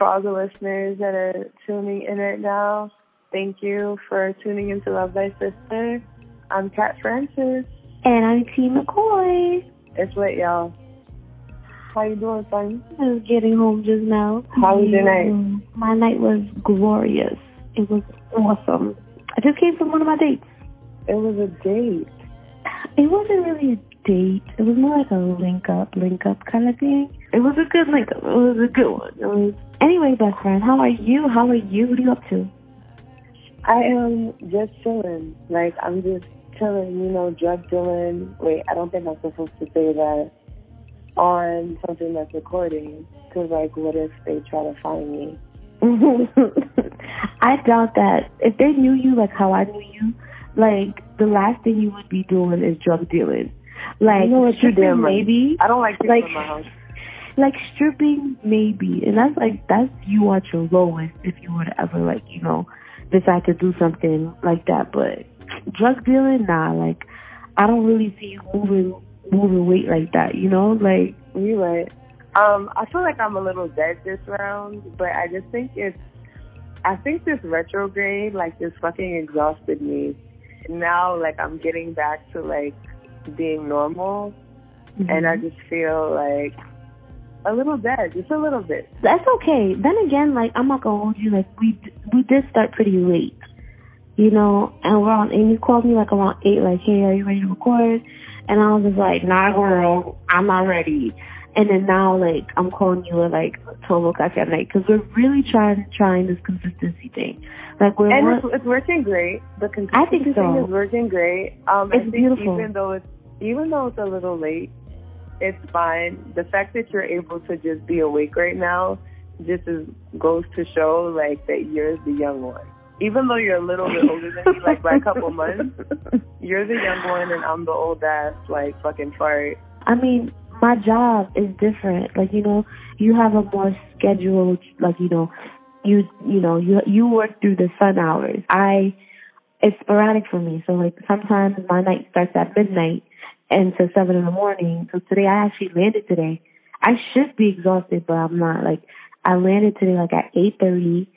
for all the listeners that are tuning in right now, thank you for tuning into Love Thy Sister. I'm Cat Francis. And I'm T McCoy. It's lit, y'all. How you doing, son? I was getting home just now. How was your night? Mm, my night was glorious. It was awesome. I just came from one of my dates. It was a date. It wasn't really a date. It was more like a link up, link up kind of thing. It was a good link up. It was a good one. It was... Anyway, best friend, how are you? How are you? What are you up to? I am just chilling. Like, I'm just chilling, you know, drug dealing. Wait, I don't think I'm supposed to say that on something that's recording. Because, like, what if they try to find me? I doubt that. If they knew you like how I knew you, like, the last thing you would be doing is drug dealing. Like, You know what doing, right? maybe. I don't like people Like- in my house. Like stripping maybe and that's like that's you at your lowest if you were to ever like you know decide to do something like that but drug dealing nah like i don't really see you moving moving weight like that you know like You right. Um, I feel like I'm a little dead this round, but I just think it's. I think this retrograde, like, this fucking exhausted me. Now, like, I'm getting back to like being normal, and I just feel like a little dead, just a little bit. that's okay then again like i'm not gonna hold you like we we did start pretty late you know and we're on and you called me like around eight like hey are you ready to record and i was just like nah girl i'm not ready and then now like i'm calling you at like 12 o'clock at night because we're really trying trying this consistency thing like we're And it's, it's working great. The consistency I think so. thing is working great. Um, I It's think beautiful. even though it's even though it's a little late, it's fine. The fact that you're able to just be awake right now just is, goes to show like that you're the young one. Even though you're a little bit older than me, like by a couple months, you're the young one and I'm the old ass like fucking fart. I mean, my job is different. Like, you know, you have a more scheduled, like, you know, you, you know, you, you work through the sun hours. I, it's sporadic for me. So like sometimes my night starts at midnight and to seven in the morning. So today I actually landed today. I should be exhausted, but I'm not. Like, I landed today like at 8.30.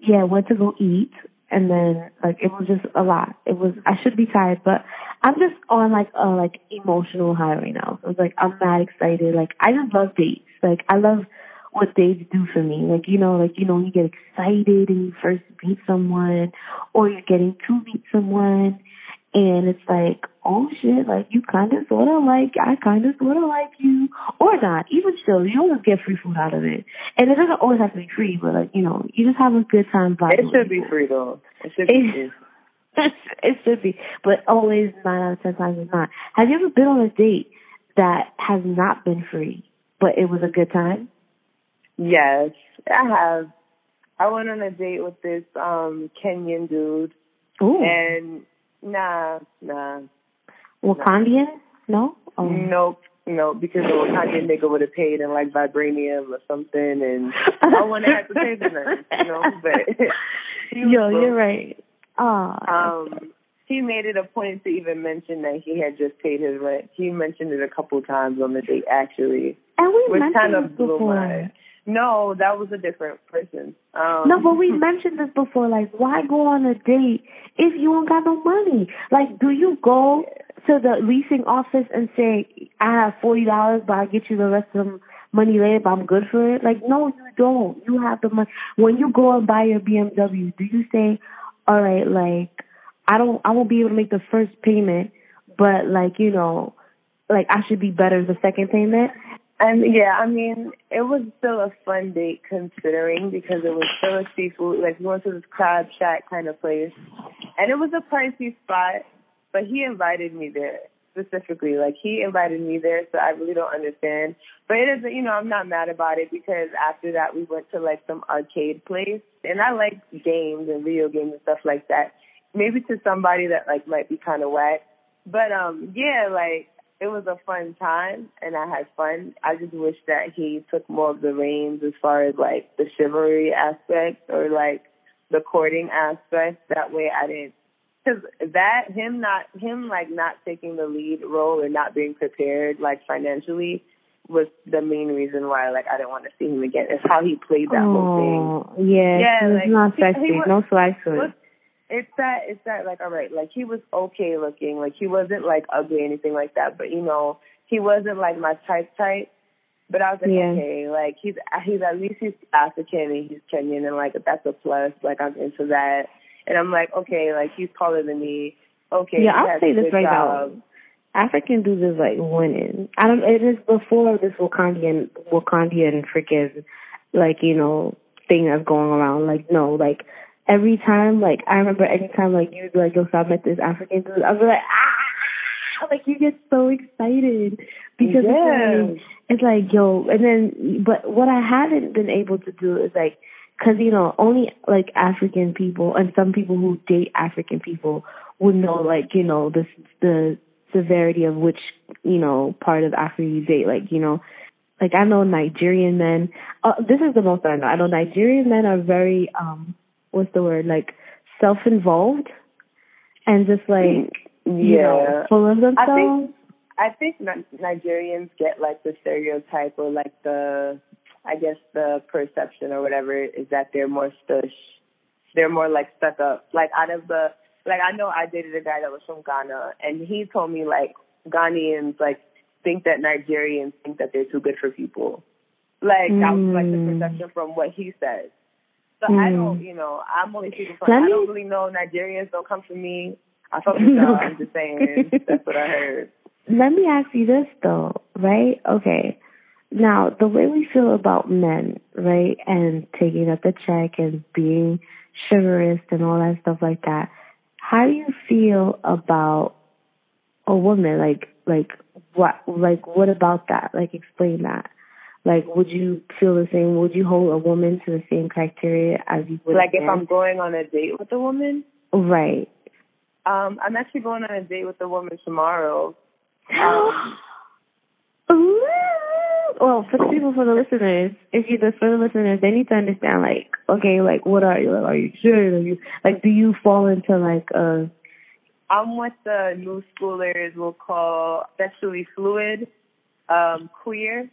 Yeah, went to go eat. And then like it was just a lot. It was I should be tired, but I'm just on like a like emotional high right now. So it's like I'm mad excited. Like I just love dates. Like I love what dates do for me. Like you know, like you know, you get excited and you first meet someone, or you're getting to meet someone, and it's like, oh shit, like you kind of sort of like I kind of sort of like you, or not. Even still, you always get free food out of it, and it doesn't always have to be free, but like you know, you just have a good time. It vibing with should be free though. It should be It- it should be, but always nine out of ten times it's not. Have you ever been on a date that has not been free, but it was a good time? Yes, I have. I went on a date with this um Kenyan dude, Ooh, and nah, nah, Wakandian? No. Oh. nope, nope, because the Wakanda nigga would have paid in like vibranium or something, and I wouldn't have to pay for nothing, you know. But Yo, broke. you're right. Ah, Um, he made it a point to even mention that he had just paid his rent. He mentioned it a couple times on the date, actually, and we which mentioned kind of blew before. my. No, that was a different person. Um, No, but we mentioned this before. Like, why go on a date if you don't got no money? Like, do you go to the leasing office and say, "I have forty dollars, but I'll get you the rest of the money later, but I'm good for it"? Like, no, you don't. You have the money. When you go and buy your BMW, do you say, "All right, like, I don't, I won't be able to make the first payment, but like, you know, like I should be better the second payment"? And yeah, I mean, it was still a fun date considering because it was still a seafood, like we went to this crab shack kind of place. And it was a pricey spot, but he invited me there specifically. Like he invited me there, so I really don't understand. But it isn't, you know, I'm not mad about it because after that we went to like some arcade place. And I like games and video games and stuff like that. Maybe to somebody that like might be kind of whack. But um yeah, like it was a fun time and I had fun. I just wish that he took more of the reins as far as like the chivalry aspect or like the courting aspect. That way I didn't, cause that, him not, him like not taking the lead role or not being prepared like financially was the main reason why like I didn't want to see him again. Is how he played that oh, whole thing. Yeah, yeah, it's like, not he- sexy. he was- no swag to it. It's that it's that like all right, like he was okay looking, like he wasn't like ugly or anything like that, but you know he wasn't like my type type. But I was like, Yeah. okay, like he's he's at least he's African and he's Kenyan and like that's a plus. Like I'm into that, and I'm like, okay, like he's taller than me. Okay, Yeah, I'll say this right now. African dudes is like winning. I don't. It is before this Wakandian, Wakandian freaking, like you know, thing that's going around. Like no, like every time, like I remember anytime, like you'd be like, yo, so I met this African dude. I'd be like, ah, like you get so excited because Yeah. it's like, it's like yo, and then, but what I haven't been able to do is like. Cause you know, only like African people and some people who date African people would know like, you know, the, the severity of which, you know, part of Africa you date. Like, you know, like I know Nigerian men, uh, this is the most I know. I know Nigerian men are very, um, what's the word, like self-involved and just like, you know, Yeah. full of themselves. I think I think Ni- Nigerians get like the stereotype or like the I guess the perception or whatever is that they're more stush. They're more like stuck up. Like out of the like I know I dated a guy that was from Ghana and he told me like Ghanaians like think that Nigerians think that they're too good for people. Like that was like the Mm. perception from what he said. So I Mm. don't, you know, I'm only speaking from. Let I don't really know Nigerians don't come to me. I fuck with y'all. I'm just saying. That's what I heard. Let me ask you this though, right? Okay. Now, the way we feel about men, right, and taking up the check and being chivalrous and all that stuff like that, how do you feel about a woman? Like, like what, like what about that? Like, explain that. Like, would you feel the same? Would you hold a woman to the same criteria as you would? a Like if? I'm going on a date with a woman, right. um, I'm actually going on a date with a woman tomorrow. Um, well, for the people, for the listeners, if you for the listeners, they need to understand, like, okay, like, what are you? Like, are you sure? Are you like, do you fall into like uh I'm what the new schoolers will call sexually fluid, um, queer.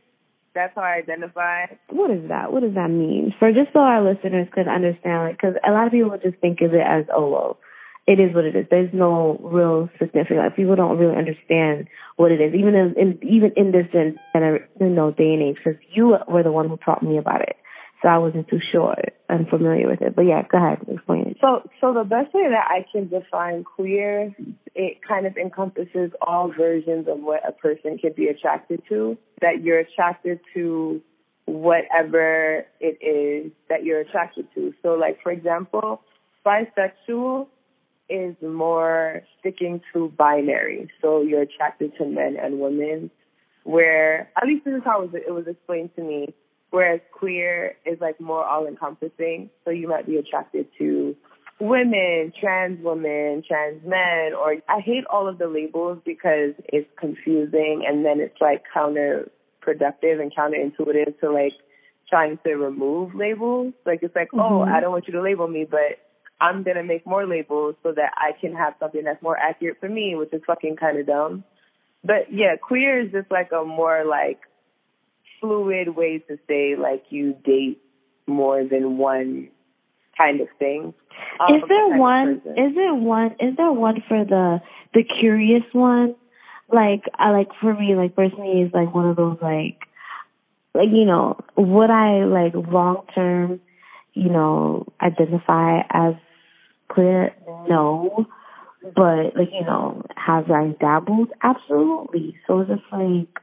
That's how I identify. what is that? What does that mean? For just so our listeners could understand, like, because a lot of people just think of it as, oh, well, it is what it is. There's no real significance. Like, people don't really understand what it is, even in, in even in this gen, you know, day and age. Because you were the one who taught me about it, so I wasn't too sure and familiar with it. But yeah, go ahead, and explain it. So, so the best way that I can define queer, it kind of encompasses all versions of what a person could be attracted to. That you're attracted to whatever it is that you're attracted to. So, like for example, bisexual is more sticking to binary. So you're attracted to men and women. Where at least this is how it was, it was explained to me. Whereas queer is like more all encompassing. So you might be attracted to women, trans women, trans men, or I hate all of the labels because it's confusing and then it's like counterproductive and counterintuitive to like trying to remove labels. Like it's like, oh, Mhm. I don't want you to label me, but I'm gonna make more labels so that I can have something that's more accurate for me, which is fucking kind of dumb. But yeah, queer is just like a more like fluid way to say like you date more than one kind of thing. Um, is there one? Is there one? Is there one for the the curious one? Like I like for me, like personally, is like one of those like like you know would I like long term, you know, identify as queer? No, but like you know, have I dabbled? Absolutely. So it's just like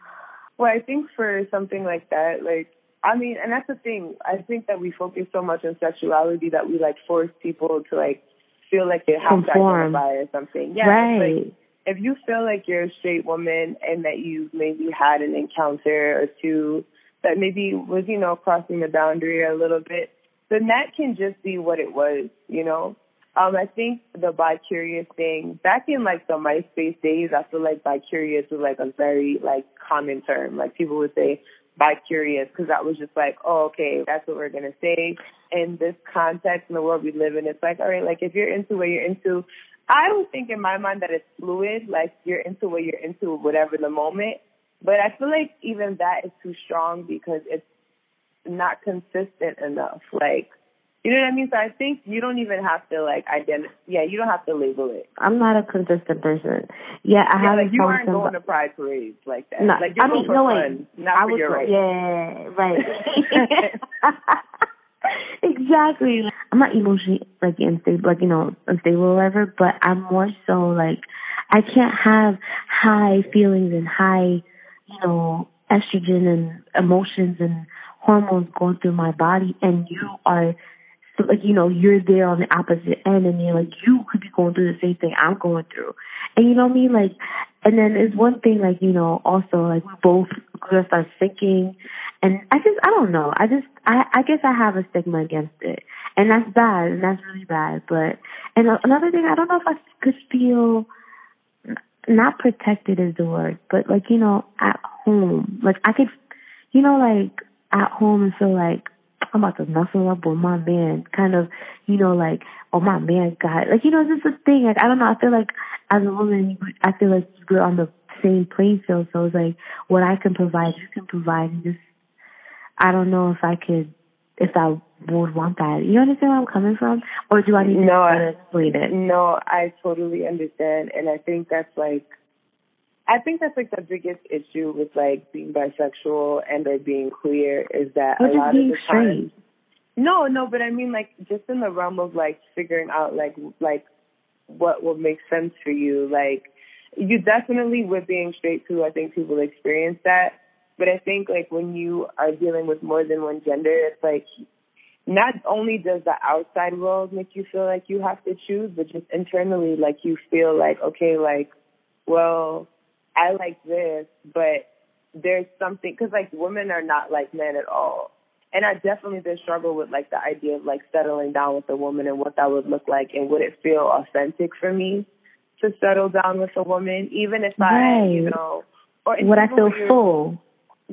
Well, I think for something like that, like I mean, and that's the thing. I think that we focus so much on sexuality that we like force people to like feel like they have Conform. to identify or something. Yeah, right. like if you feel like you're a straight woman and that you've maybe had an encounter or two that maybe was, you know, crossing the boundary a little bit, then that can just be what it was, you know? Um, I think the bi-curious thing, back in like the MySpace days, I feel like bi-curious was like a very like common term. Like people would say bi-curious because that was just like, oh, okay, that's what we're going to say. In this context in the world we live in, it's like, all right, like if you're into what you're into, I don't think in my mind that it's fluid. Like you're into what you're into, whatever the moment. But I feel like even that is too strong because it's not consistent enough. Like, you know what I mean? So I think you don't even have to like identify. Yeah, you don't have to label it. I'm not a consistent person. Yeah, I yeah, haven't. Like you aren't going to pride parades like that. No, like you're I mean, for no fun, way. not I for was your right. Yeah, right. exactly. I'm not emotionally like unstable, like you know, unstable or whatever. But I'm more so like I can't have high feelings and high, you know, estrogen and emotions and hormones going through my body, and you are like you know you're there on the opposite end, and you're like you could be going through the same thing I'm going through, and you know what I mean, like. And then it's one thing like you know also like we both gonna start thinking, and I just I don't know. I just I I guess I have a stigma against it, and that's bad. And that's really bad. But and another thing I don't know if I could feel not protected is the word, but like you know at home. Like I could you know like at home and feel like I'm about to knuckle up with my man, kind of, you know, like, oh, my man got, like, you know, this is a thing. Like, I don't know. I feel like as a woman, I feel like we're on the same playing field. So it's like, what I can provide, you can provide. And just, I don't know if I could, if I would want that. You understand where I'm coming from? Or do I need No, to I- try to explain it? No, I totally understand, and I think that's like, I think that's like the biggest issue with like being bisexual and or being queer is that Or a lot of the time. No, no, but I mean like just in the realm of like figuring out like like what will make sense for you. Like you definitely with being straight too, I think people experience that. But I think like when you are dealing with more than one gender, it's like not only does the outside world make you feel like you have to choose, but just internally like you feel like, okay, like, well, I like this, but there's something, cause like women are not like men at all. And I definitely did struggle with like the idea of like settling down with a woman and what that would look like and would it feel authentic for me to settle down with a woman, even if I, Right. you know, or Would I feel full?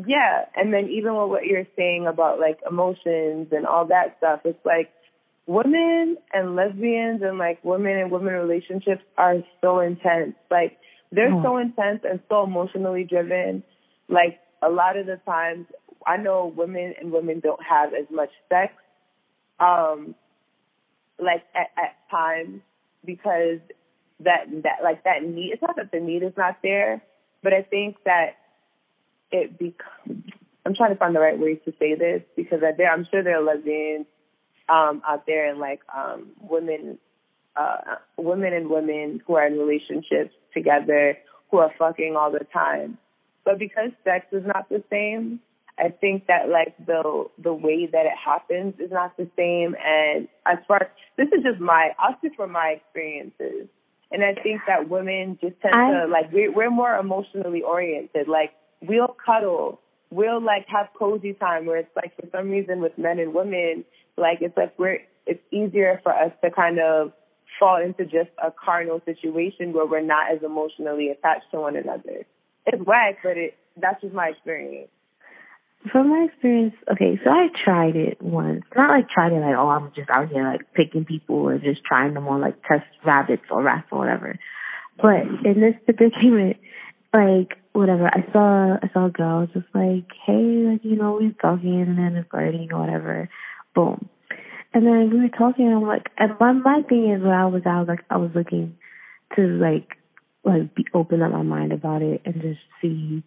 yeah, and then even with what you're saying about like emotions and all that stuff, it's like women and lesbians and like women and women relationships are so intense. Like they're Oh. so intense and so emotionally driven. Like a lot of the times, I know women and women don't have as much sex, um, like at, at times because that that like that need. It's not that the need is not there, but I think that it bec- I'm trying to find the right way to say this because there I'm sure there are lesbians um out there and like um women uh women and women who are in relationships together who are fucking all the time. But because sex is not the same, I think that like the the way that it happens is not the same and as far this is just my I'll speak from my experiences. And I think that women just tend I- to like we we're more emotionally oriented. Like we'll cuddle, we'll like have cozy time where it's like for some reason with men and women, like it's like we're it's easier for us to kind of fall into just a carnal situation where we're not as emotionally attached to one another. It's whack, but it that's just my experience. From my experience, okay, so I tried it once. Not like tried it like, oh, I'm just out here like picking people or just trying them on like test rabbits or rats or whatever. But in this particular, like whatever, I saw I saw a girl just like, hey, like you know, we're talking and then it's flirting or whatever. Boom. And then we were talking. And I'm like, and my my thing is, when I was I was like I was looking to like like be open up my mind about it and just see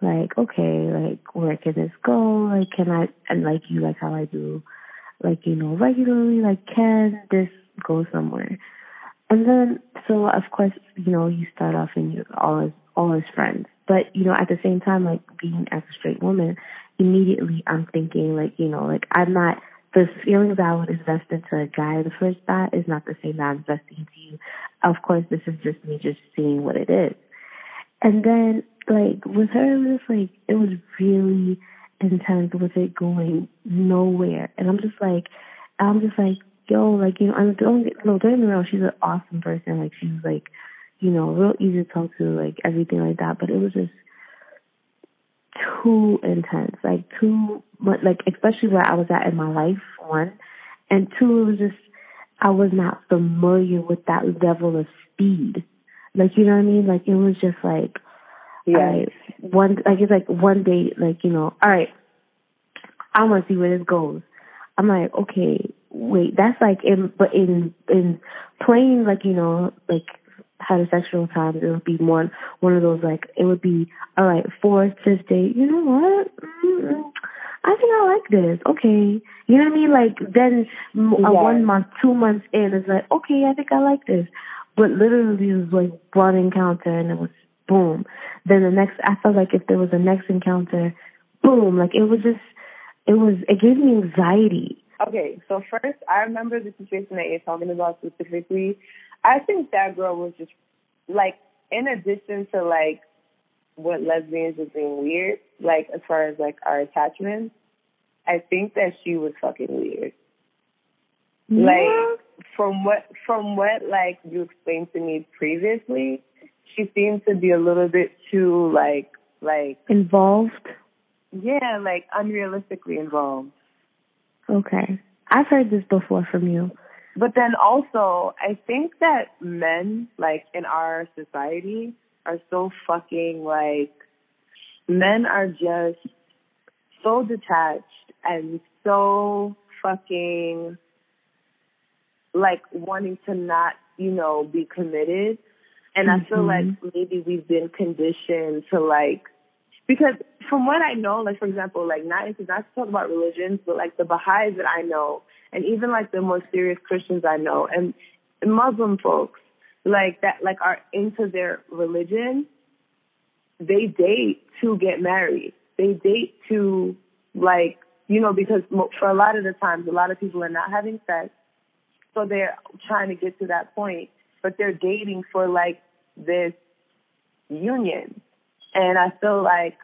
like okay like where can this go like can i and like you like how i do like you know regularly like can this go somewhere and then so of course you know you start off and you're all as all as friends but you know at the same time like being as a straight woman immediately i'm thinking like you know like i'm not the feelings I would invest into a guy the first thought is not the same I'm investing into you. Of course, this is just me just seeing what it is. And then, like, with her, it was like, it was really intense with it going nowhere. And I'm just like, I'm just like, yo, like, you know, I'm don't get, no, don't get me wrong, she's an awesome person. Like, she's like, you know, real easy to talk to, like, everything like that. But it was just too intense, like, too much, like, especially where I was at in my life, one. And two, it was just, I was not familiar with that level of speed. Like, you know what I mean? Like, it was just like, yeah. right, one like it's like one day, like you know, all right, I want to see where this goes. I'm like, okay, wait, that's like in, but in in plain like you know like heterosexual times, it would be more one of those like it would be all right, fourth, fifth date. You know what? Mm-hmm. I think I like this. Okay, you know what I mean? Like then a one month, two months in, it's like okay, I think I like this. But literally, it was like one encounter, and it was boom. Then the next, I felt like if there was a next encounter, boom, like it was just, it was, it gave me anxiety. Okay, so first, I remember the situation that you're talking about specifically. I think that girl was just like, in addition to like what lesbians is being weird, like as far as like our attachments, I think that she was fucking weird. Yeah. Like from what from what like you explained to me previously, she seemed to be a little bit too like like involved. Yeah, like unrealistically involved. Okay. I've heard this before from you. But then also, I think that men, like in our society, are so fucking like, men are just so detached and so fucking like wanting to not, you know, be committed and mm-hmm. I feel like mm-hmm. maybe we've been conditioned to like, because from what I know, like for example, like not not to talk about religions, but like the Baha'is that I know, and even like the more serious Christians I know, and Muslim folks, like that, like are into their religion, they date to get married. They date to like, you know, because for a lot of the times, a lot of people are not having sex, so they're trying to get to that point but they're dating for like this union. And I feel like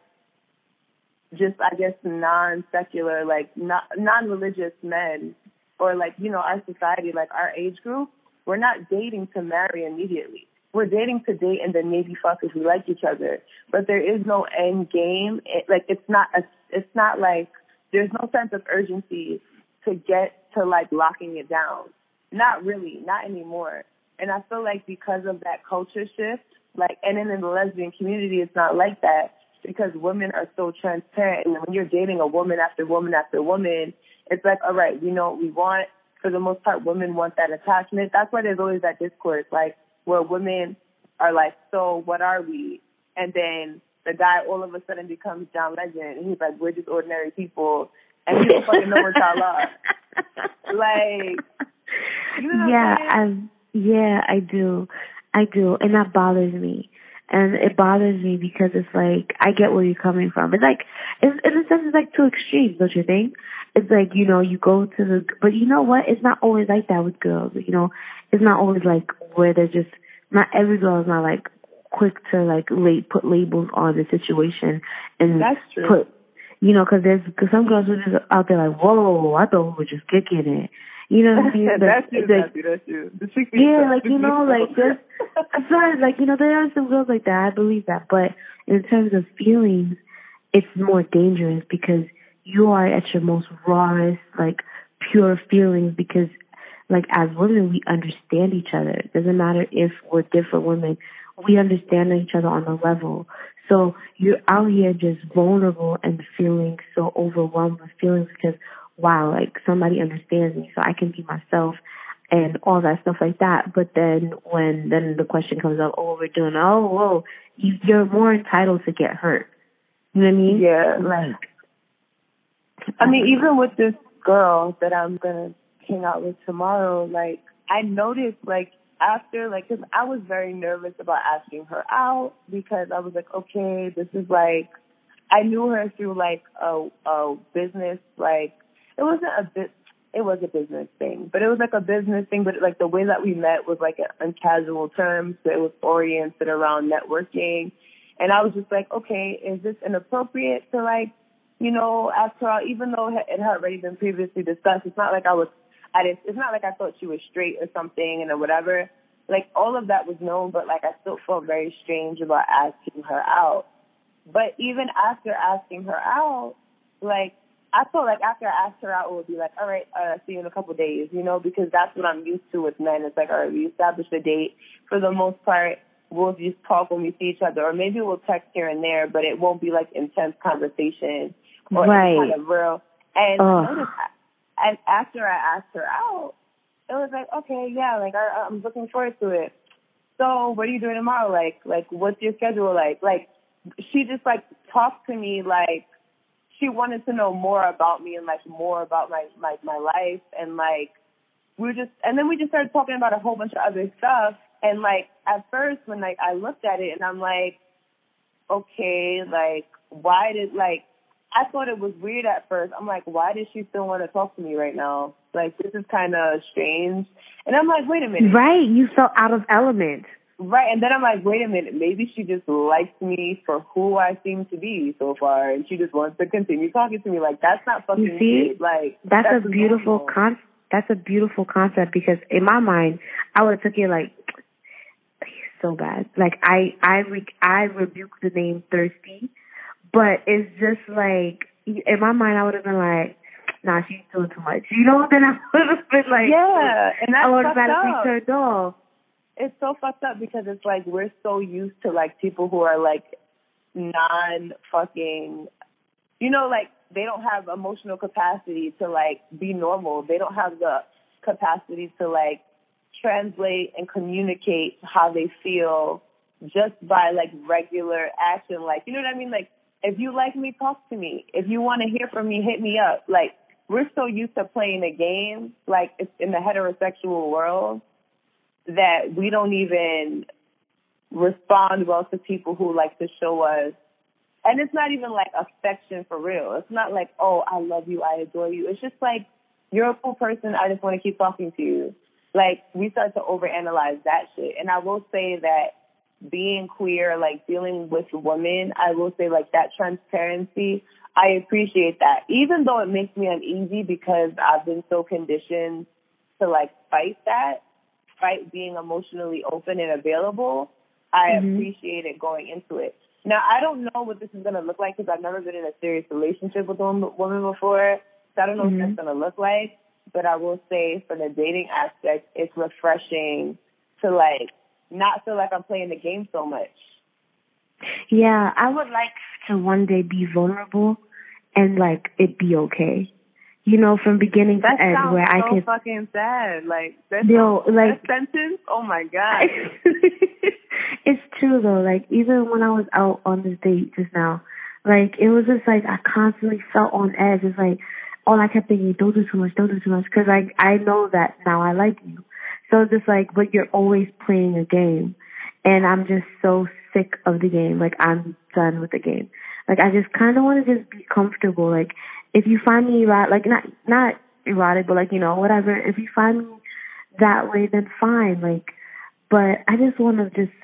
just, I guess, non secular, like not, non religious men or like, you know, our society, like our age group, we're not dating to marry immediately. We're dating to date and then maybe fuck if we like each other. But there is no end game. It, like it's not a, it's not like there's no sense of urgency to get to like locking it down. Not really, not anymore. And I feel like because of that culture shift, like, and then in the lesbian community, it's not like that because women are so transparent. And when you're dating a woman after woman after woman, it's like, all right, we know what we want. For the most part, women want that attachment. That's why there's always that discourse, like, where women are like, so what are we? And then the guy all of a sudden becomes John Legend, and he's like, we're just ordinary people, and we don't fucking know what y'all are. like, you know yeah, I'm yeah, I do. I do. And that bothers me. And it bothers me because it's like, I get where you're coming from. It's like, it's, in a sense, it's like two extremes, don't you think? It's like, you know, you go to the, but you know what? It's not always like that with girls. You know, it's not always like where they're just, not every girl is not like quick to like late, put labels on the situation and That's true. put, you know, cause there's, cause some girls are just out there like, whoa, I thought we were just kicking it. You know what I mean? that's you, like, that's you, that's you. yeah, like you know, like just sorry, like you know, there are some girls like that. I believe that, but in terms of feelings, it's more dangerous because you are at your most rawest, like pure feelings. Because, like as women, we understand each other. It doesn't matter if we're different women. We understand each other on a level. So you're out here just vulnerable and feeling so overwhelmed with feelings because wow, like somebody understands me so I can be myself and all that stuff like that. But then when then the question comes up, oh, we're doing, oh, whoa, you, you're more entitled to get hurt. You know what I mean? Yeah. Like, I mean, even with this girl that I'm gonna hang out with tomorrow, like I noticed, like after, like, cause I was very nervous about asking her out because I was like, okay, this is like, I knew her through like a a business like it wasn't a bit it was a business thing, but it was like a business thing, but like the way that we met was like on casual terms. So it was oriented around networking. And I was just like, okay, is this inappropriate to like, you know, ask her out, even though it had already been previously discussed. It's not like I was, I didn't, it's not like I thought she was straight or something and or whatever. Like all of that was known, but like I still felt very strange about asking her out. But even after asking her out, like I felt like after I asked her out, it would be like, all right, uh, see you in a couple of days, you know, because that's what I'm used to with men. It's like, all right, we established a date. For the most part, we'll just talk when we see each other, or maybe we'll text here and there, but it won't be like intense conversation or right. kind of real. And and after I asked her out, it was like, okay, yeah, like I, I'm looking forward to it. So, what are you doing tomorrow? Like, like what's your schedule like? Like, she just like talked to me like she wanted to know more about me and like more about my my my life and like we were just and then we just started talking about a whole bunch of other stuff. And like at first when like I looked at it and I'm like okay like why did like I thought it was weird at first. I'm like why does she still want to talk to me right now? Like this is kind of strange. And I'm like wait a minute. Right. You felt out of element Right, and then I'm like, wait a minute, maybe she just likes me for who I seem to be so far, and she just wants to continue talking to me. Like that's not fucking you see? Like that's, that's a beautiful con. That's a beautiful concept because in my mind, I would have took it like so bad. Like I, I, re- I rebuke the name thirsty, but it's just like in my mind, I would have been like, nah, she's doing too much. You know, then I would have been like, yeah, and that's I would have automatically turned off it's so fucked up because it's like we're so used to like people who are like non fucking you know like they don't have emotional capacity to like be normal. They don't have the capacity to like translate and communicate how they feel just by like regular action. Like you know what i mean? Like if you like me talk to me. If you want to hear from me hit me up. Like we're so used to playing a game like it's in the heterosexual world that we don't even respond well to people who like to show us and it's not even like affection for real. It's not like, oh, I love you, I adore you. It's just like you're a cool person, I just want to keep talking to you. Like we start to overanalyze that shit. And I will say that being queer, like dealing with women, I will say like that transparency, I appreciate that. Even though it makes me uneasy because I've been so conditioned to like fight that despite being emotionally open and available, I mm-hmm. appreciate it going into it. Now, I don't know what this is going to look like because I've never been in a serious relationship with a woman before. So I don't know mm-hmm. what that's going to look like. But I will say for the dating aspect, it's refreshing to like not feel like I'm playing the game so much. Yeah, I would like to one day be vulnerable and like it be okay you know, from beginning that to end, where so I can fucking sad. Like that, yo, like that sentence. Oh my god. it's true though. Like even when I was out on this date just now, like it was just like I constantly felt on edge. It's like all I kept thinking, don't do too much, don't do too much, because I I know that now I like you. So it's just like, but you're always playing a game, and I'm just so sick of the game. Like I'm done with the game. Like I just kind of want to just be comfortable. Like if you find me erotic, like not not erotic, but like you know whatever. If you find me that way, then fine. Like, but I just want to just.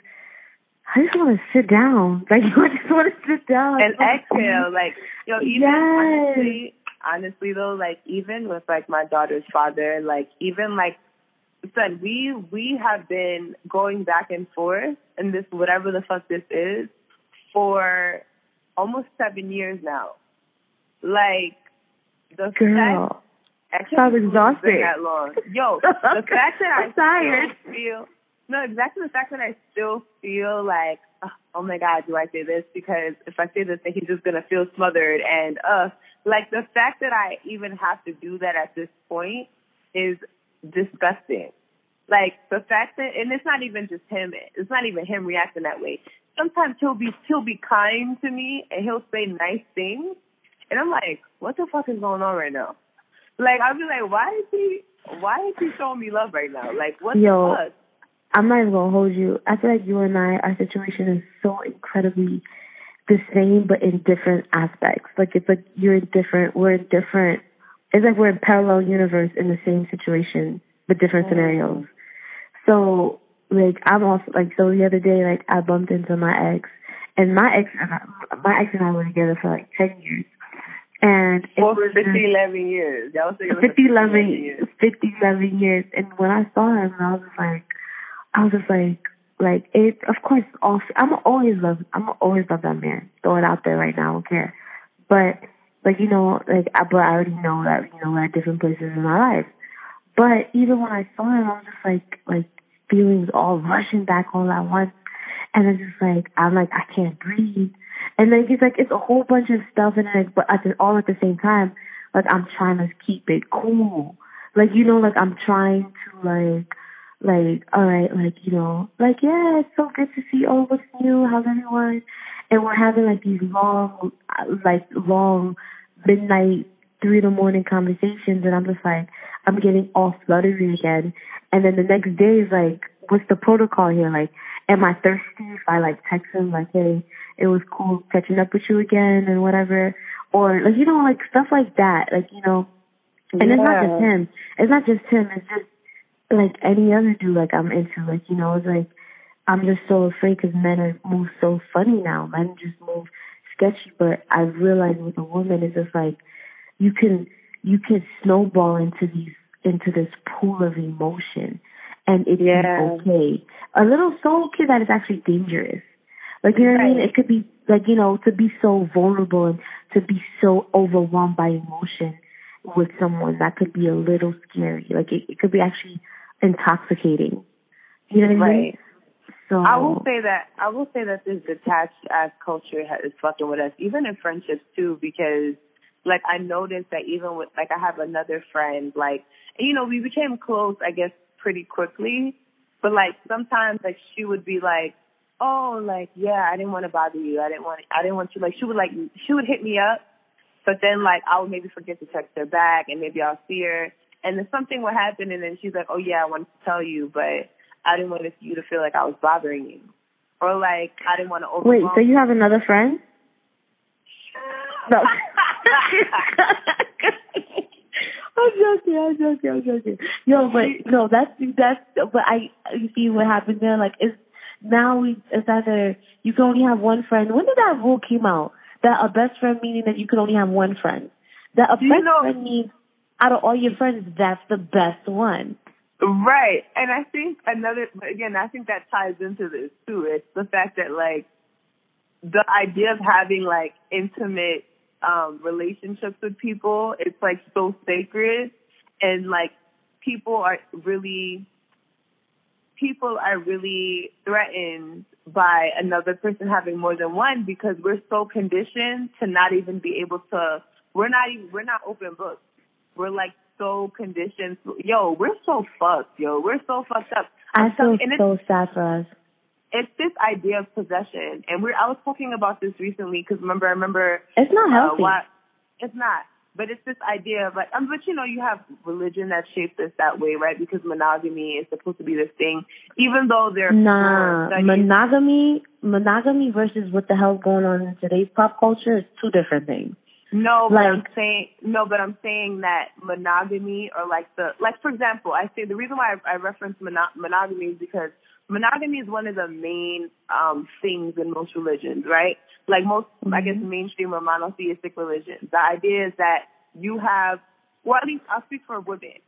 I just want to sit down. Like, I just want to sit down and exhale. Like, yo, even yes. honestly, honestly though, like even with like my daughter's father, like even like said, we we have been going back and forth in this whatever the fuck this is for almost seven years now. Like the Girl. fact, I was exhausted. That long. Yo, the fact that I'm I tired. feel no, exactly the fact that I still feel like, oh my God, do I say this? Because if I say this, then he's just gonna feel smothered. And uh, like the fact that I even have to do that at this point is disgusting. Like the fact that, and it's not even just him. It's not even him reacting that way. Sometimes he'll be he'll be kind to me and he'll say nice things, and I'm like, what the fuck is going on right now? Like, I'll be like, why is he, why is he showing me love right now? Like, what Yo, the fuck? I'm not even gonna hold you. I feel like you and I, our situation is so incredibly the same, but in different aspects. Like it's like you're in different, we're in different. It's like we're in parallel universe in the same situation, but different mm. scenarios. So like I'm also like so the other day like I bumped into my ex, and my ex and I, my ex and I were together for like ten years, and it for was 50, 11 years. Y'all 50, 11 years. 50, 11 years. And when I saw him, I was like, I was just like, like it, of course, also, I'm always love, I'm always love that man. Throw it out there right now, I don't care. But, like, you know, like, I, but I already know that, you know, we're at different places in my life. But even when I saw him, I was just like, like, feelings all rushing back all at once. and it's just like I'm like I can't breathe, and then it's like it's a whole bunch of stuff, and like but at all at the same time, like I'm trying to keep it cool, like you know, like I'm trying to like like all right, like you know, like yeah, it's so good to see. All oh, what's new? How's everyone? And we're having like these long, like long midnight, three in the morning conversations, and I'm just like, I'm getting all fluttery again. And then the next day is like, what's the protocol here? Like, am I thirsty if I like text him like, hey, it was cool catching up with you again and whatever, or like you know like stuff like that, like you know. And yeah. it's not just him. It's not just him. It's just like any other dude like I'm into. Like you know, it's like I'm just so afraid because men are move so funny now. Men just move sketchy. But I realized with a woman, it's just like you can you can snowball into these into this pool of emotion and it's yeah. okay. A little so okay that it's actually dangerous. Like you know what I mean? It could be like, you know, to be so vulnerable and to be so overwhelmed by emotion with someone that could be a little scary. Like it, it could be actually intoxicating. You know what I mean? So I will say that I will say that this detached ass culture is fucking with us, even in friendships too, because like I noticed that even with like I have another friend, like you know, we became close, I guess, pretty quickly. But like sometimes like she would be like, Oh, like, yeah, I didn't want to bother you. I didn't want I didn't want you like she would like she would hit me up but then like I would maybe forget to text her back and maybe I'll see her and then something would happen and then she's like, Oh yeah, I wanted to tell you but I didn't want you to feel like I was bothering you. Or like I didn't want to overwhelm Wait, so you have another friend? No. Joking. I'm joking. I'm joking. Yo, but no, that's that's. But I, you see what happened there? Like, it's now we it's either you can only have one friend. When did that rule came out? That a best friend meaning that you can only have one friend. That a best know, friend means out of all your friends, that's the best one. Right. And I think another, again, I think that ties into this too. It's the fact that like the idea of having like intimate um, relationships with people, it's like so sacred and like people are really, people are really threatened by another person having more than one because we're so conditioned to not even be able to, we're not even, we're not open books. We're like so conditioned. Yo, we're so fucked, yo. We're so fucked up. I feel so sad for us it's this idea of possession, and we're I was talking about this recently because remember I remember it's not uh, healthy. Uh, it's not, but it's this idea of like, um, but you know, you have religion that shapes us that way, right? Because monogamy is supposed to be this thing, even though there's nah monogamy, monogamy versus what the hell's going on in today's pop culture is two different things. No, but like, I'm saying no, but I'm saying that monogamy or like the like for example, I say the reason why I, I reference mono- monogamy is because monogamy is one of the main um things in most religions, right? Like most, mm-hmm. I guess, mm-hmm. mainstream or monotheistic religions. The idea is that you have, well, at least I'll speak for women.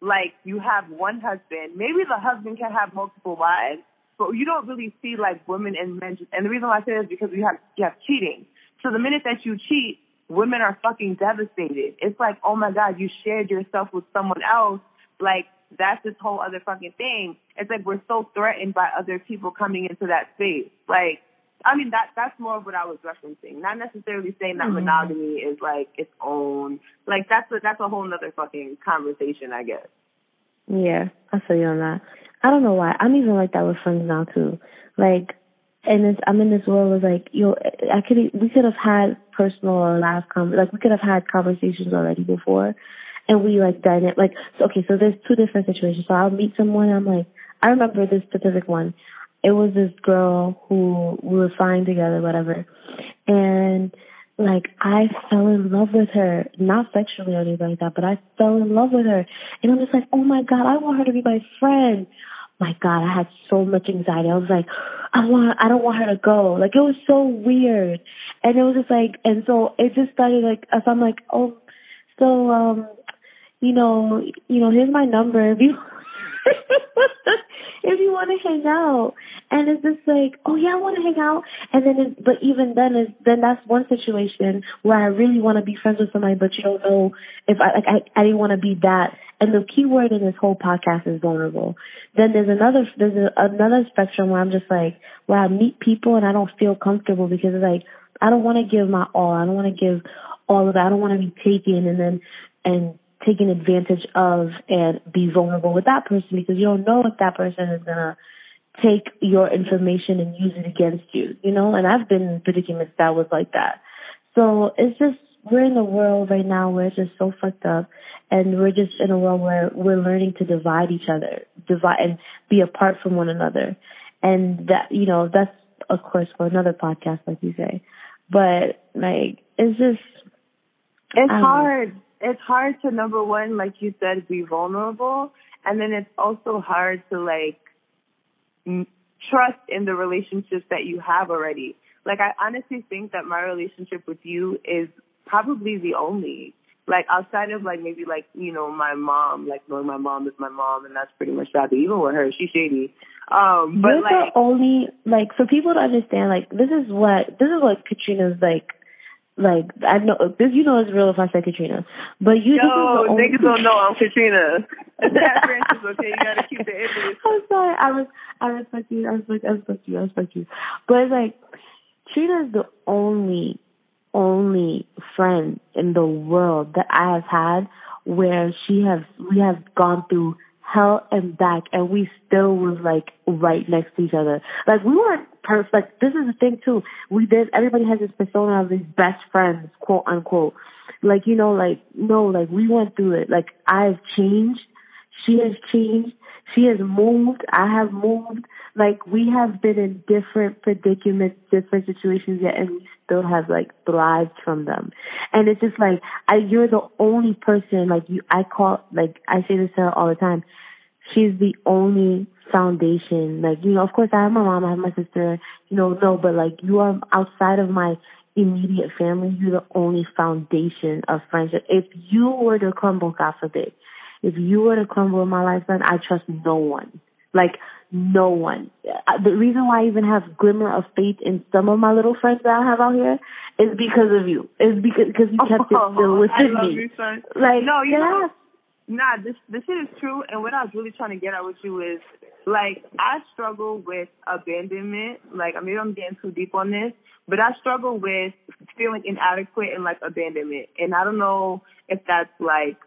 Like you have one husband. Maybe the husband can have multiple wives, but you don't really see like women and men. And the reason why I say this is because you have you have cheating. So the minute that you cheat, women are fucking devastated. It's like, oh my god, you shared yourself with someone else. Like that's this whole other fucking thing. It's like we're so threatened by other people coming into that space. Like, I mean, that that's more of what I was referencing. Not necessarily saying that mm-hmm. monogamy is like its own. Like that's a, that's a whole other fucking conversation, I guess. Yeah, I feel you on that. I don't know why. I'm even like that with friends now too. Like, and it's, I'm in this world of like, yo, I could we could have had personal or live com like we could have had conversations already before, and we like dynamic like so, okay so there's two different situations. So i'll meet someone i'm like i remember this specific one. It was this girl who we were flying together whatever. And like i fell in love with her not sexually or anything like that but i fell in love with her. And i'm just like oh my god i want her to be my friend. My god i had so much anxiety. I was like i want i don't want her to go. Like it was so weird. And it was just like and so it just started like as i'm like oh so um you know, you know, here's my number if you if you want to hang out. And it's just like, oh yeah, I want to hang out. And then, it, but even then is, then that's one situation where I really want to be friends with somebody, but you don't know if I, like, I, I didn't want to be that. And the key word in this whole podcast is vulnerable. Then there's another, there's a, another spectrum where I'm just like, where I meet people and I don't feel comfortable because it's like, I don't want to give my all. I don't want to give all of that. I don't want to be taken and then, and taken advantage of and be vulnerable with that person because you don't know if that person is gonna take your information and use it against you, you know? And I've been in predicaments that was like that. So it's just we're in a world right now where it's just so fucked up and we're just in a world where we're learning to divide each other, divide and be apart from one another. And that you know, that's of course for another podcast like you say. But like it's just it's hard. Know it's hard to number one, like you said, be vulnerable, and then it's also hard to like m- trust in the relationships that you have already. Like I honestly think that my relationship with you is probably the only. Like outside of like maybe like you know my mom, like knowing my mom is my mom, and that's pretty much that. But even with her, she's shady. Um, but You're like the only like for people to understand, like this is what this is what Katrina's like like I know this, you know, it's real if I say Katrina, but you. Yo, niggas don't know I'm Katrina. Cat Francis, okay, you gotta keep the image. I'm sorry. I was, I respect you. I respect, I respect you. I respect you. But it's like Trina is the only, only friend in the world that I have had where she has, we have gone through hell and back and we still was like right next to each other. Like we weren't perfect. This is the thing too. We did, everybody has this persona of these best friends, quote unquote. Like, you know, like, no, like we went through it. Like I've changed. She has changed. She has moved. I have moved. Like we have been in different predicaments, different situations yet, and we still have like thrived from them. And it's just like, I, you're the only person, like you, I call, like I say this to her all the time. She's the only foundation. Like, you know, of course I have my mom, I have my sister, you know, no, but like you are outside of my immediate family, you're the only foundation of friendship. If you were to crumble, God forbid, if you were to crumble in my life, then I trust no one. Like, no one. Uh, the reason why I even have glimmer of faith in some of my little friends that I have out here is because of you. Is because because you kept it oh, still within me. You, like, no, you know, nah, this this shit is true. And what I was really trying to get at with you is like I struggle with abandonment. Like I maybe I'm getting too deep on this, but I struggle with feeling inadequate and like abandonment. And I don't know if that's like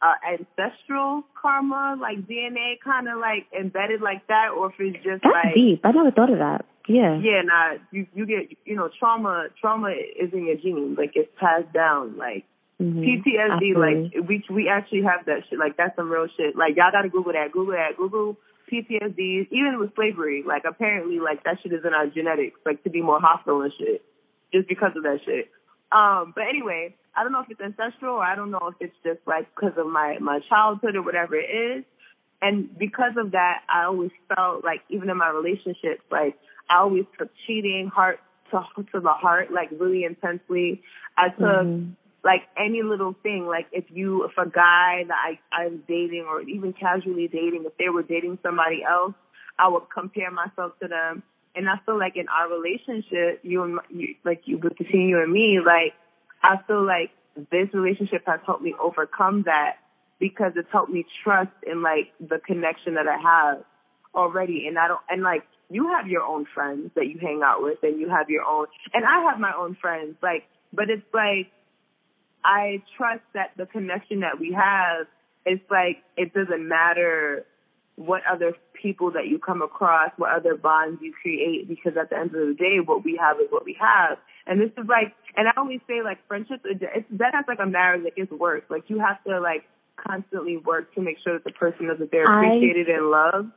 uh, ancestral karma, like DNA, kind of like embedded like that, or if it's just that's like deep. I never thought of that. Yeah. Yeah, nah. You you get you know trauma. Trauma is in your genes. Like it's passed down. Like mm-hmm. PTSD. Absolutely. Like we we actually have that shit. Like that's some real shit. Like y'all gotta Google that. Google that. Google PTSD. Even with slavery. Like apparently, like that shit is in our genetics. Like to be more hostile and shit, just because of that shit. Um, but anyway, I don't know if it's ancestral or I don't know if it's just like because of my my childhood or whatever it is. And because of that, I always felt like even in my relationships, like I always took cheating heart to to the heart, like really intensely. I took Mm-hmm. Like any little thing, like if you if a guy that I I was dating or even casually dating, if they were dating somebody else, I would compare myself to them. And I feel like in our relationship, you and my, you, like you between you and me, like I feel like this relationship has helped me overcome that because it's helped me trust in like the connection that I have already. And I don't, and like you have your own friends that you hang out with and you have your own, and I have my own friends, like, but it's like, I trust that the connection that we have, it's like, it doesn't matter what other people that you come across, what other bonds you create, because at the end of the day, what we have is what we have. And this is like, and I always say like friendship, it's that has like a marriage, like it's work. Like you have to like constantly work to make sure that the person knows that they're I- appreciated and loved.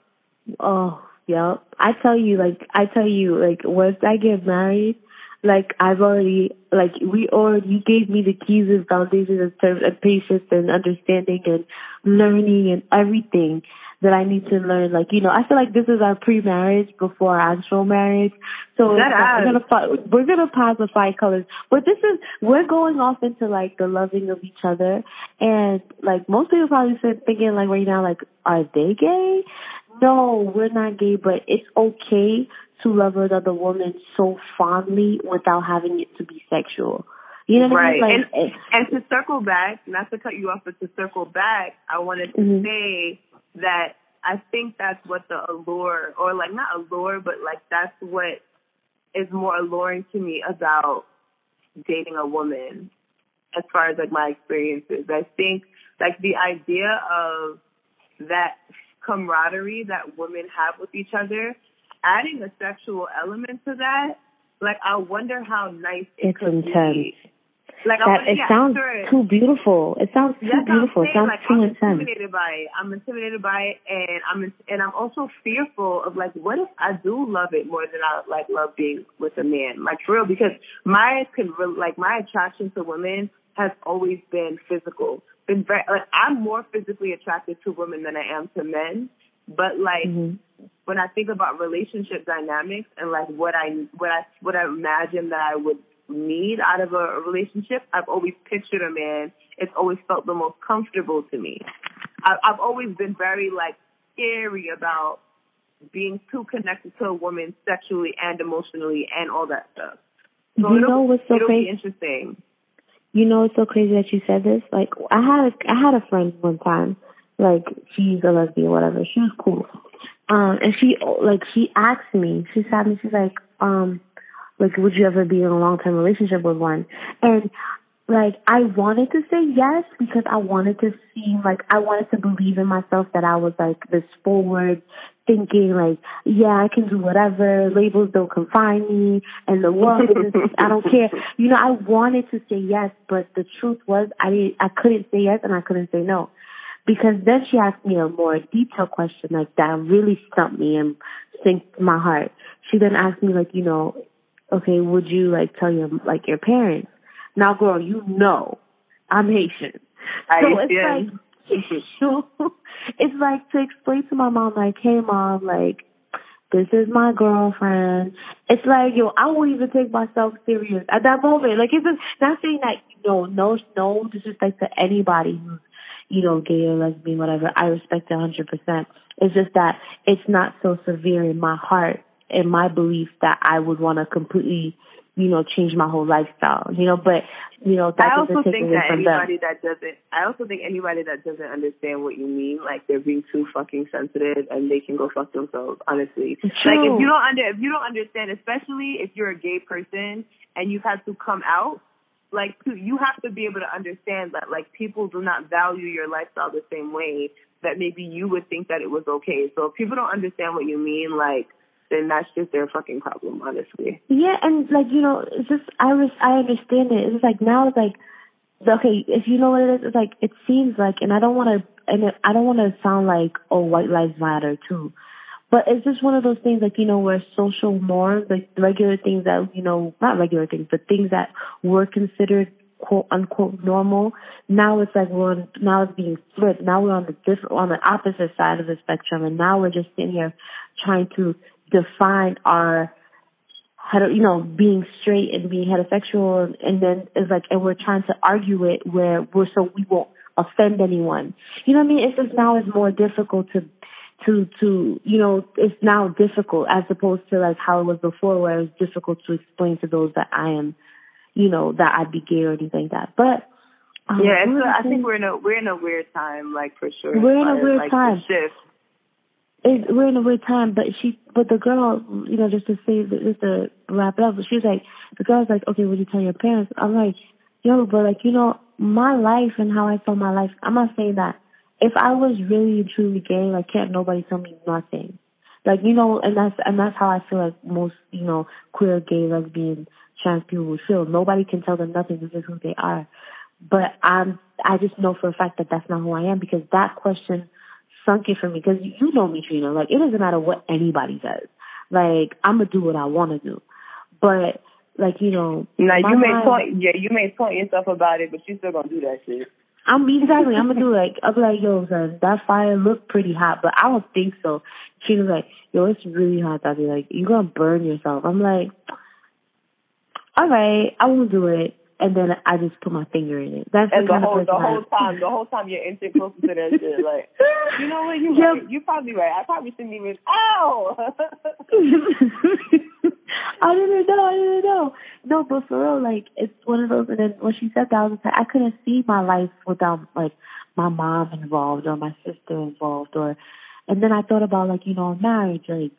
Oh, yep. I tell you, like, I tell you, like, once I get married, like, I've already, like, we already, you gave me the keys and foundations in terms of patience and understanding and learning and everything that I need to learn. Like, you know, I feel like this is our pre-marriage before our actual marriage. So That it's like, has. we're gonna we're gonna pacify colors, but this is we're going off into like the loving of each other, and like most people probably sit thinking like right now like are they gay? no, we're not gay, but it's okay to love another woman so fondly without having it to be sexual. You know what right. I mean? Like, and, and to circle back, not to cut you off, but to circle back, I wanted to mm-hmm. say that I think that's what the allure, or like not allure, but like that's what is more alluring to me about dating a woman as far as like my experiences. I think like the idea of that camaraderie that women have with each other, adding a sexual element to that, like I wonder how nice it it's intense. be. Like that, I, it yeah, sounds sure. too beautiful. It sounds too That's beautiful. It sounds like, too I'm intense. intimidated by it. I'm intimidated by it, and I'm and I'm also fearful of like, what if I do love it more than I like love being with a man, like for real? Because my can like my attraction to women has always been physical. Been very like I'm more physically attracted to women than I am to men. But like mm-hmm. when I think about relationship dynamics and like what I what I what I imagine that I would need out of a, relationship, I've always pictured a man. It's always felt the most comfortable to me. I, I've always been very like scary about being too connected to a woman sexually and emotionally and all that stuff. So you know what's so it'll crazy? Interesting. You know it's so crazy that you said this. Like I had a, I had a friend one time. Like she's a lesbian, whatever. She was cool. Um, and she like she asked me. She said me. She's like, um, like, would you ever be in a long term relationship with one? And like, I wanted to say yes because I wanted to seem like I wanted to believe in myself that I was like this forward thinking like, yeah, I can do whatever. Labels don't confine me, and the world is I don't care. You know, I wanted to say yes, but the truth was I didn't. I couldn't say yes, and I couldn't say no. Because then she asked me a more detailed question like that really stumped me and sinked my heart. She then asked me like, you know, okay, would you like tell your like your parents? Now, girl, you know I'm Haitian, I so it's like it's like to explain to my mom like, hey, mom, like this is my girlfriend. It's like, yo, I won't even take myself serious at that moment. Like, it's just not saying that, you know, no, no disrespect to anybody who's, you know, gay or lesbian, whatever. I respect it 100%. It's just that it's not so severe in my heart and my belief that I would want to completely, you know, change my whole lifestyle. You know, but you know, that I also take think away that from anybody them. that doesn't, I also think anybody that doesn't understand what you mean, like they're being too fucking sensitive and they can go fuck themselves. Honestly, True. like if you don't under, if you don't understand, especially if you're a gay person and you've had to come out. Like you have to be able to understand that like people do not value your lifestyle the same way that maybe you would think that it was okay. So if people don't understand what you mean, like then that's just their fucking problem, honestly. Yeah, and like you know, it's just I was I understand it. It's like now it's like okay, if you know what it is, it's like it seems like, and I don't want to, and I don't want to sound like oh white lives matter too, but it's just one of those things like you know where social norms, like regular things that you know not regular things, but things that were considered quote unquote normal. Now it's like we're on, now it's being flipped. Now we're on the different on the opposite side of the spectrum, and now we're just sitting here trying to define our you know, being straight and being heterosexual and then it's like and we're trying to argue it where we're so we won't offend anyone. You know what I mean? It's just now it's more difficult to to to you know, it's now difficult as opposed to like how it was before where it was difficult to explain to those that I am, you know, that I'd be gay or anything like that. But um, yeah, it's a, I think we're in a we're in a weird time, like for sure. We're in a weird like, time. Shift it, we're in a weird time, but she, but the girl, you know, just to say, just to wrap it up, she was like, the girl's like, okay, would you tell your parents? I'm like, yo, but like, you know, my life and how I saw my life, I'm not saying that. If I was really and truly gay, like, can't nobody tell me nothing. Like, you know, and that's, and that's how I feel like most, you know, queer, gay, lesbian, trans people would feel. Nobody can tell them nothing. This is who they are. But I'm, I just know for a fact that that's not who I am because that question sunk it for me because you know me, Trina. Like it doesn't matter what anybody says. Like I'm gonna do what I want to do, but like you know. Now you may mind, point, yeah, you may point yourself about it, but you still gonna do that shit. I'm exactly. I'm gonna do like I'm like yo, son, that fire looked pretty hot, but I don't think so. She was like, yo, it's really hot, Daddy. Like you gonna burn yourself. I'm like, all right, I won't do it. And then I just put my finger in it. That's and the, the whole the whole time, the whole time you're inching closer to that shit. Like, you know what? You Yep. right. You probably right. I probably shouldn't even. Ow! I didn't know. I didn't know. No, but for real, like it's one of those. And then when she said that, I was like, I couldn't see my life without like my mom involved or my sister involved, or. And then I thought about like you know marriage, like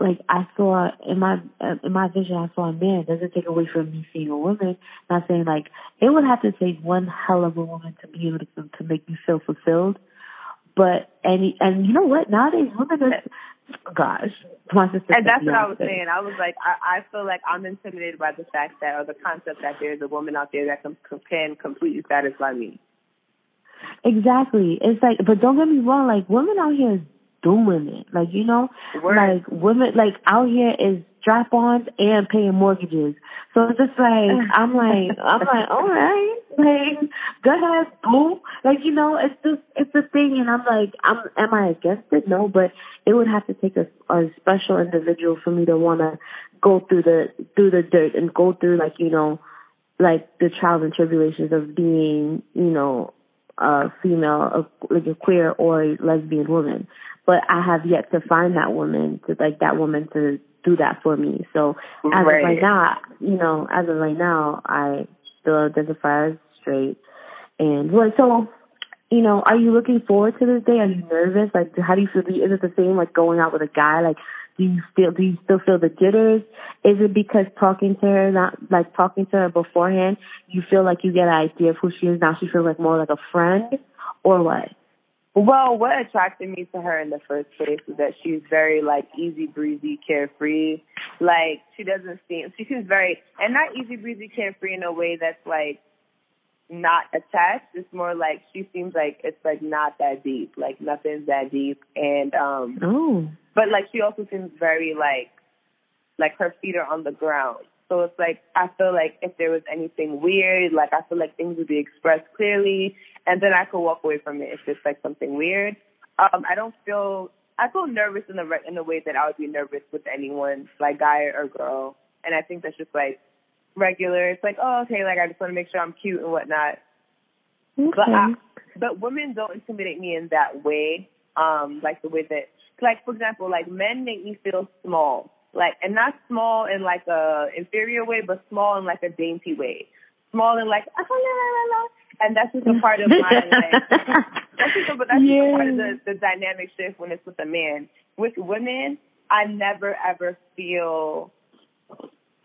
like I saw in my uh, in my vision, I saw a man. It doesn't take away from me seeing a woman. Not saying like it would have to take one hell of a woman to be able to to make me feel fulfilled. But and and you know what? Nowadays, women are gosh, my sister. and that's what I was saying. I was like, I, I feel like I'm intimidated by the fact that, or the concept that there's a woman out there that can, can completely satisfy me. Exactly. It's like, but don't get me wrong. Like women out here doing it. Like you know, Word. like women like out here is strap-ons and paying mortgages. So it's just like I'm like I'm like all right, like go ahead, boo. Like you know, it's just it's a thing, and I'm like, I'm am I against it? No, but it would have to take a, a special individual for me to want to go through the through the dirt and go through like you know like the trials and tribulations of being you know a female, a, like a queer or a lesbian woman. But I have yet to find that woman to like that woman to do that for me. So as of Right. right now, you know, as of right now, I still identify as straight. And what? So, you know, are you looking forward to this day? Are you nervous? Like, how do you feel? Is it the same like going out with a guy? Like, do you still do you still feel the jitters? Is it because talking to her, not like talking to her beforehand, you feel like you get an idea of who she is now? She feels like more like a friend, or what? Well, what attracted me to her in the first place is that she's very like easy breezy, carefree. Like she doesn't seem she seems very and not easy breezy, carefree in a way that's like not attached. It's more like she seems like it's like not that deep, like nothing's that deep. And um Oh, but like she also seems very like like her feet are on the ground. So it's like I feel like if there was anything weird, like I feel like things would be expressed clearly, and then I could walk away from it if it's like something weird. Um, I don't feel I feel nervous in the re- in the way that I would be nervous with anyone, like guy or girl, and I think that's just like regular. It's like oh okay, like I just want to make sure I'm cute and whatnot. okay. But I, but women don't intimidate me in that way. Um, like the way that, like for example, like men make me feel small, like and not small in like a inferior way, but small in like a dainty way. Small in like ah, la, la, la, la. And that's just a part of my like. that's just a, but that's just a part of the, the dynamic shift when it's with a man. With women, I never ever feel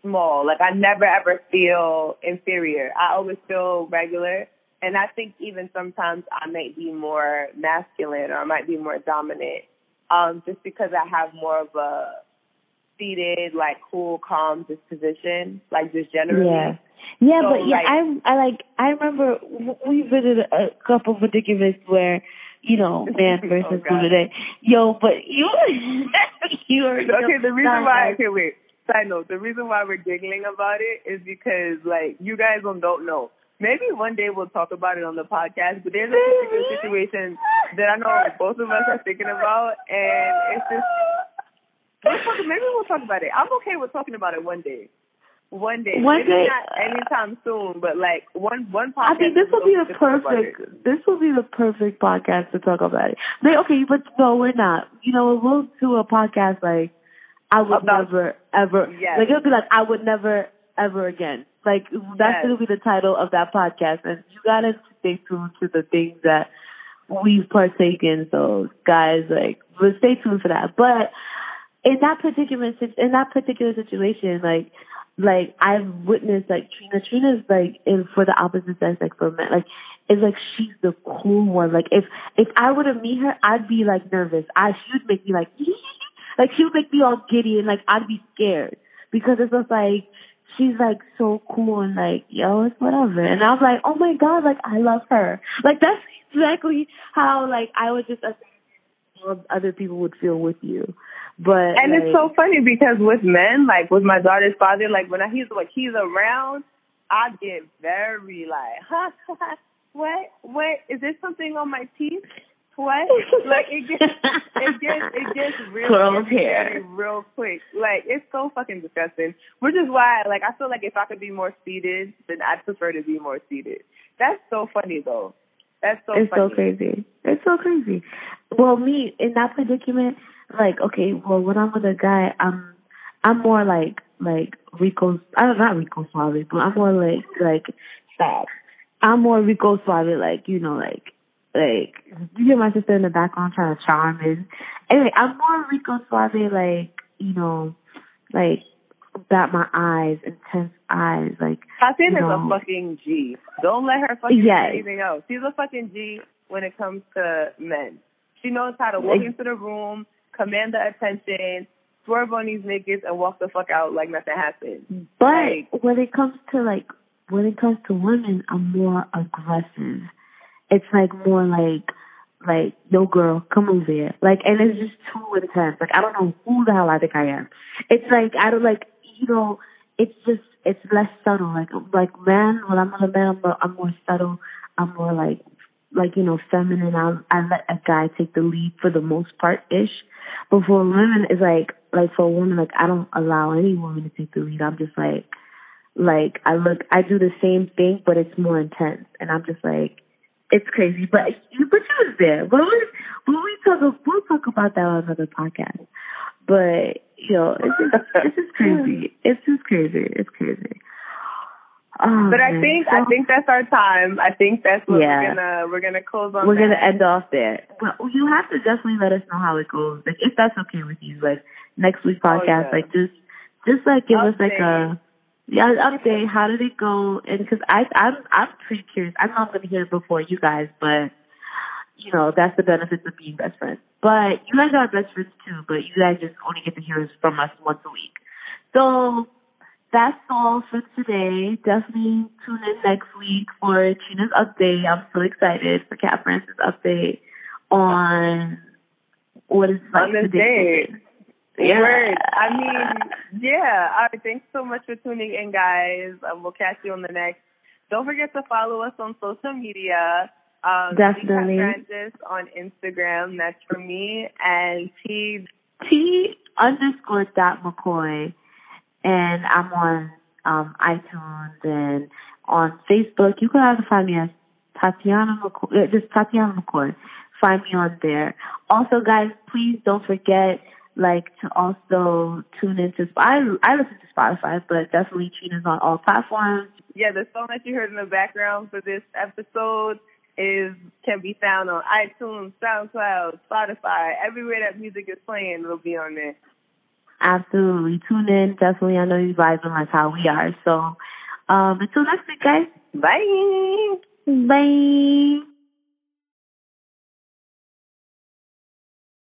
small. Like I never ever feel inferior. I always feel regular. And I think even sometimes I might be more masculine or I might be more dominant, um, just because I have more of a seated, like cool, calm disposition, like just generally. Yeah. Yeah, So, but yeah, like- I I like I remember we visited a couple of predicaments where you know man Oh, versus God. food today. Yo, but you you are Okay, the reason why, guys. okay, wait, side note, the reason why we're giggling about it is because, like, you guys don't, don't know. Maybe one day we'll talk about it on the podcast, but there's a particular situation that I know both of us are thinking about, and it's just, we'll maybe we'll talk about it. I'm okay with talking about it one day. One day. One maybe day, not anytime soon, but like one one podcast. I think this will be the just talk about it. perfect. This will be the perfect podcast to talk about it. They, okay, but no, we're not. You know, we'll do a podcast like I would About- never ever. Yes. Like it'll be like I would never ever again. Like that's Yes. gonna be the title of that podcast, and you gotta stay tuned to the things that we've partaken. So guys, like, but stay tuned for that. But in that particular in that particular situation, like like I've witnessed like Trina. Trina's like in for the opposite sex, like for men, like it's like she's the cool one. Like if if I were to meet her, I'd be like nervous. I she would make me like like she would make me all giddy and like I'd be scared because it's just like she's like so cool and like yo it's whatever and I was like oh my god like I love her like that's exactly how like I would just assume other people would feel with you. But And like, it's so funny because with men, like with my daughter's father, like when I, he's like he's around, I get very like, huh, what, what is there something on my teeth? what? like it gets it gets it gets real hair. real quick. Like it's so fucking disgusting. Which is why like I feel like if I could be more seated, then I'd prefer to be more seated. That's so funny though. That's so it's funny. so crazy. It's so crazy. Well, me in that predicament, like, okay, well, when I'm with a guy, I'm, I'm more like, like Rico. I don't not Rico Suave, but I'm more like, like, sad. I'm more Rico Suave, like, you know, like, like, you hear my sister in the background trying to charm me. Anyway, I'm more Rico Suave, like, you know, like, bat my eyes, intense eyes, like. Hassan is know, a fucking G. Don't let her fucking Yes. do anything else. She's a fucking G when it comes to men. She knows how to walk Like- into the room, command the attention, swerve on these niggas, and walk the fuck out like nothing happened. But Like- when it comes to like when it comes to women, I'm more aggressive. It's like more like like yo girl, come over here. Like and it's just too intense. Like I don't know who the hell I think I am. It's like I don't like you know. It's just it's less subtle. Like like man, when I'm with a man, more, I'm more subtle. I'm more like like you know feminine. I I let a guy take the lead for the most part ish. But for women, it's like like for a woman, like I don't allow any woman to take the lead. I'm just like like I look, I do the same thing, but it's more intense, and I'm just like, it's crazy. But you but she was there. But we when we talk, we'll talk about that on another podcast. But you know, it's just it's just crazy. It's just crazy. It's crazy. Oh, But I man. think So- I think that's our time. I think that's what Yeah. we're gonna we're gonna close on. we're that. gonna end off there. Well, you have to definitely let us know how it goes. Like if that's okay with you. Like next week's Oh, podcast, yeah. like just just like give us like a yeah update. How did it go? And because I I'm I'm pretty curious. I know I'm gonna hear it before you guys, but you know that's the benefits of being best friends. But you guys are best friends too. But you guys just only get to hear us from us once a week. So that's all for today. Definitely tune in next week for Trina's update. I'm so excited for Cat Francis update on what is like On this today. day. Yeah. Word. I mean, yeah. All right. Thanks so much for tuning in, guys. Um, we'll catch you on the next. Don't forget to follow us on social media. Um, Definitely. Francis on Instagram. That's for me. And T. T underscore dot McCoy, and I'm on um, iTunes and on Facebook. You can either find me as Tatiana McCoy, uh, just Tatiana McCoy. Find me on there. Also, guys, please don't forget like to also tune into. I I listen to Spotify, but definitely tune in on all platforms. Yeah, the song that you heard in the background for this episode is can be found on iTunes, SoundCloud, Spotify, everywhere that music is playing, it'll be on there. Absolutely, tune in. Definitely, I know you're vibing like how we are. So, um, until next week, guys. Bye. Bye.